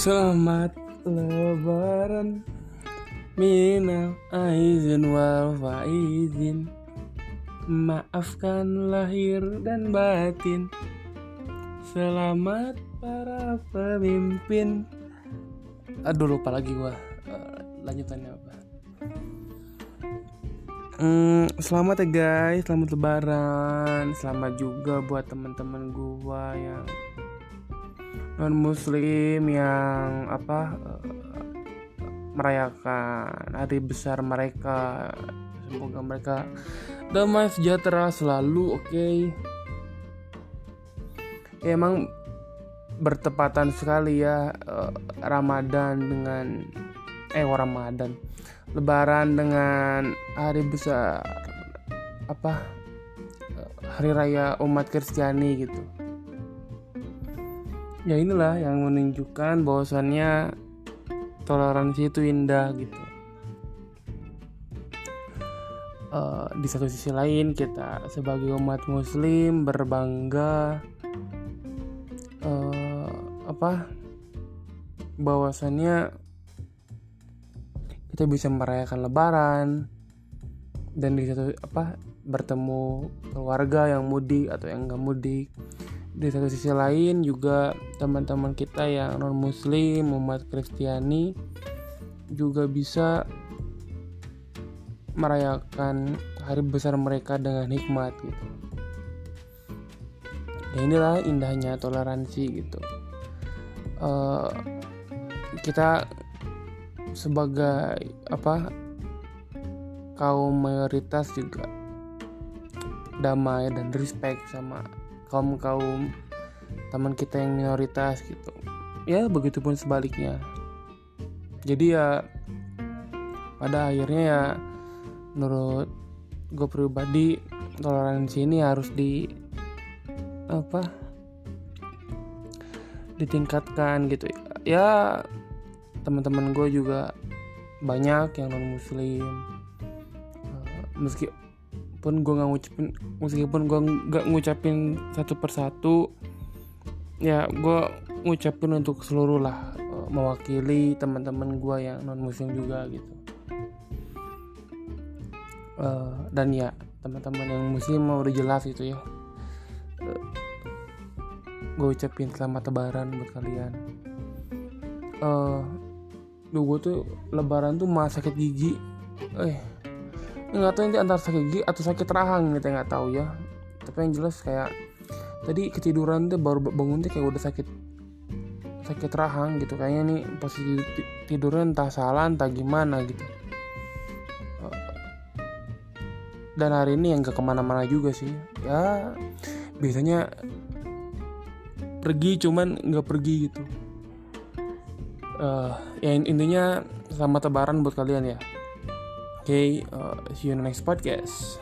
Selamat lebaran. Minal aizin wal faizin. Maafkan lahir dan batin. Selamat para pemimpin. Aduh lupa lagi gua Eh, Lanjutannya apa? Hmm, selamat ya guys, selamat lebaran. Selamat juga buat teman-teman gua yang non muslim yang apa eh, merayakan hari besar mereka. Semoga mereka damai sejahtera selalu, oke. Ya, emang bertepatan sekali ya eh, Ramadan dengan eh oh, Ramadan Lebaran dengan hari besar apa hari raya umat Kristiani gitu. Ya inilah yang menunjukkan bahwasannya toleransi itu indah gitu. Eh, di satu sisi lain kita sebagai umat Muslim berbangga eh, apa bahwasannya kita bisa merayakan lebaran dan di satu apa bertemu keluarga yang mudik atau yang nggak mudik di satu sisi lain juga teman-teman kita yang non muslim umat kristiani juga bisa merayakan hari besar mereka dengan hikmat gitu. Ya inilah indahnya toleransi gitu. Eh, kita sebagai apa kaum mayoritas juga damai dan respect sama kaum kaum teman kita yang minoritas gitu. Ya begitupun sebaliknya. Jadi ya pada akhirnya ya menurut gue pribadi toleransi ini harus di apa ditingkatkan gitu. Ya teman-teman gue juga banyak yang non muslim meskipun gue nggak ngucapin meskipun gue nggak ngucapin satu persatu ya gue ngucapin untuk seluruh lah eh, mewakili teman-teman gue yang non muslim juga gitu. Eh, dan ya teman-teman yang muslim mau udah jelas itu ya. Gue ucapin selamat lebaran buat kalian. Eh Duh gue tuh lebaran tuh malah sakit gigi. Eh nggak tahu ini antara sakit gigi atau sakit rahang gitu nggak tahu ya. Tapi yang jelas kayak tadi ketiduran tuh baru bangun tuh kayak udah sakit sakit rahang gitu. Kayaknya nih posisi ti- tidurnya entah salah entah gimana gitu. Eh, dan hari ini yang gak ke mana-mana juga sih. Ya biasanya pergi cuman nggak pergi gitu. Eh ya in- intinya selamat lebaran buat kalian ya oke eh, see you in the next podcast